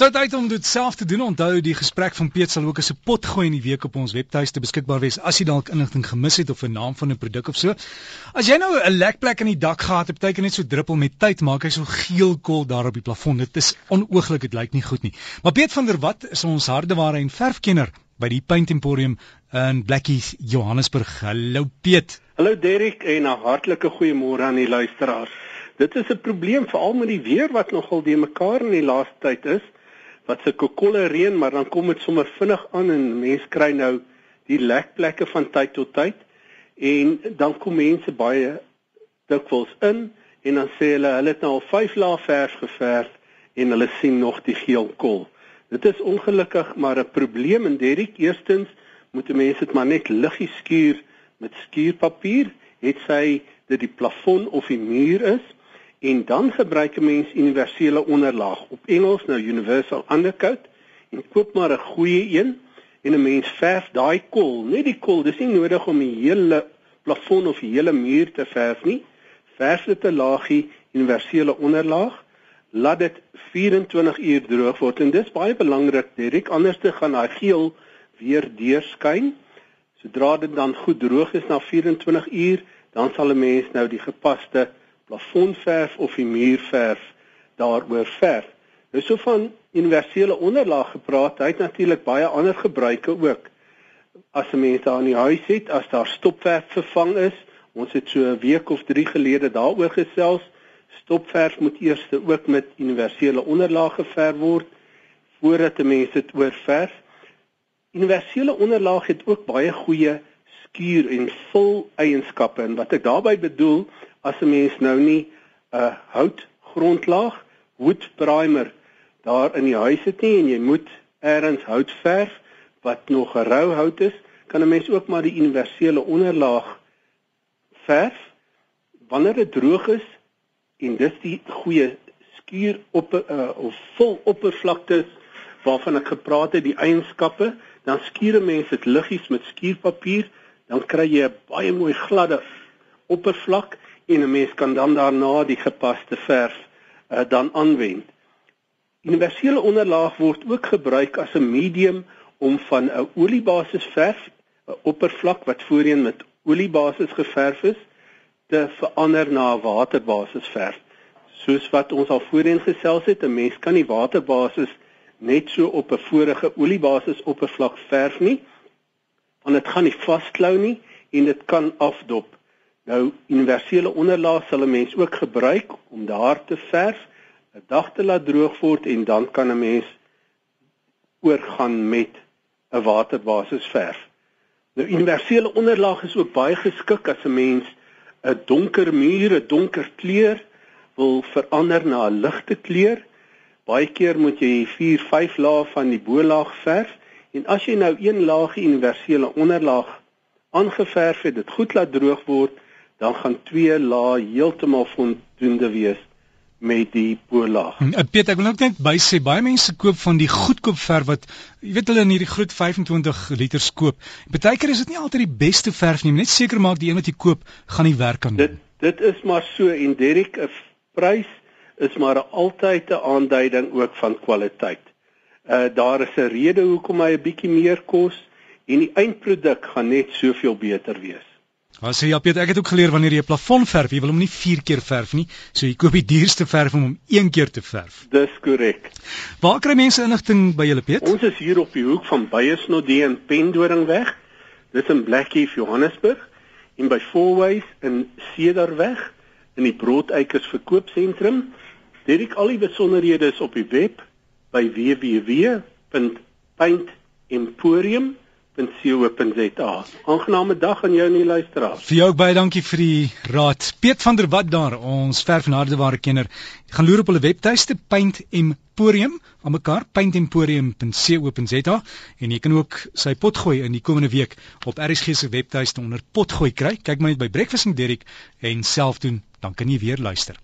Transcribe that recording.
So tyd om dit self te doen. Onthou die gesprek van Piet sal ook as 'n pot gooi in die week op ons webtuiste beskikbaar wees as jy dalk inligting gemis het of 'n naam van 'n produk of so. As jy nou 'n lek plek in die dak gehad het, partykeer net so druppel met tyd maak hy so geel kol daar op die plafon. Dit is onooglik, dit lyk nie goed nie. Maar Piet van der Walt is ons hardeware en verfkenner by die Paint Emporium in Blackie Johannesburg. Hallo Piet. Hallo Derek en 'n hartlike goeiemôre aan die luisteraars. Dit is 'n probleem veral met die weer wat nogal de mekaar in die laaste tyd is wat se kokolle reën, maar dan kom dit sommer vinnig aan en mense kry nou die lekplekke van tyd tot tyd en dan kom mense baie dikwels in en dan sê hulle hulle het nou al 5 lae verf geverf en hulle sien nog die geel kol. Dit is ongelukkig maar 'n probleem en Derek eerstens moet mense dit maar net liggies skuur met skuurpapier, het sy dit die plafon of die muur is en dan gebruik 'n mens universele onderlaag. Op Engels nou universal undercoat en koop maar 'n goeie een en 'n mens verf daai kol. Net die kol dis nie nodig om die hele plafon of die hele muur te verf nie. Verf dit 'n laagie universele onderlaag. Laat dit 24 uur droog word. En dis baie belangrik Derek anders te gaan daai geel weer deurskyn. Sodra dit dan goed droog is na 24 uur dan sal 'n mens nou die gepaste plafonverf of die muurverf daaroor verf. Nou so van universele onderlaag gepraat, hy het natuurlik baie ander gebruike ook. As 'n mens daar in die huis het, as daar stopverf vervang is, ons het so 'n week of 3 gelede daaroor gesels, stopverf moet eers ook met universele onderlaag geverf word voordat 'n mens dit oorverf. Universele onderlaag het ook baie goeie skuur en vul eienskappe en wat ek daarmee bedoel as 'n mens nou nie 'n hout grondlaag wood primer daar in die huis het nie en jy moet eers hout verf wat nog 'n rou hout is, kan 'n mens ook maar die universele onderlaag verf. Wanneer dit droog is en dis die goeie skuur op uh, of vol oppervlaktes waarvan ek gepraat het die eienskappe dan skuur 'n mens dit liggies met skuurpapier dan kry jy 'n baie mooi gladde oppervlak en 'n mens kan dan daarna die gepaste verf uh, dan aanwend. Universele onderlaag word ook gebruik as 'n medium om van 'n oliebasis verf, 'n oppervlak wat voorheen met oliebasis geverf is, te verander na 'n waterbasis verf. Soos wat ons al voorheen gesels het, 'n mens kan nie waterbasis net so op 'n vorige oliebasis oppervlak verf nie, want dit gaan nie vasklou nie en dit kan afdop. Nou universele onderlaag sal 'n mens ook gebruik om daar te verf, 'n dag te laat droog word en dan kan 'n mens oorgaan met 'n waterbasis verf. Nou universele onderlaag is ook baie geskik as 'n mens 'n donker muur, 'n donker kleur wil verander na 'n ligte kleur. Baie keer moet jy 4, 5 lae van die bo-laag verf en as jy nou een laagie universele onderlaag aangeverf het, dit goed laat droog word, dan gaan twee lae heeltemal voldoende wees met die poolaag. Hm, ek weet ek wil ook net by sê baie mense koop van die goedkoop verf wat jy weet hulle in hierdie groot 25 liter koop. Partykeer is dit nie altyd die beste verf nie, net seker maak die een wat jy koop gaan die werk aan doen. Dit dit is maar so en Derek 'n prys is maar altyd 'n aanduiding ook van kwaliteit. Uh daar is 'n rede hoekom hy 'n bietjie meer kos en die eindproduk gaan net soveel beter wees. Maar sê ja Piet, ek het ook geleer wanneer jy 'n plafon verf, jy wil hom nie 4 keer verf nie, so jy koop die duurste verf om hom 1 keer te verf. Dis korrek. Waar kry mense inligting by julle Piet? Ons is hier op die hoek van Beyersnodie en Pendoringweg. Dis in Blackheath, Johannesburg en by Fourways in Cedarweg in die Broodeikers verkoopsentrum. Dit al die besonderhede is op die web by www.paintemporium.com www.co.za. Aangename dag aan jou en die luisteraars. Vir jou ook baie dankie vir die raad. Piet van der Walt daar, ons verfnardeware kenner. Gaan loer op hulle webtuiste Paint Emporium, aan mekaar paintemporium.co.za en jy kan ook sy potgooi in die komende week op RSG se webtuiste onder potgooi kry. Kyk maar net by Breakfast and Derrick en self doen, dan kan jy weer luister.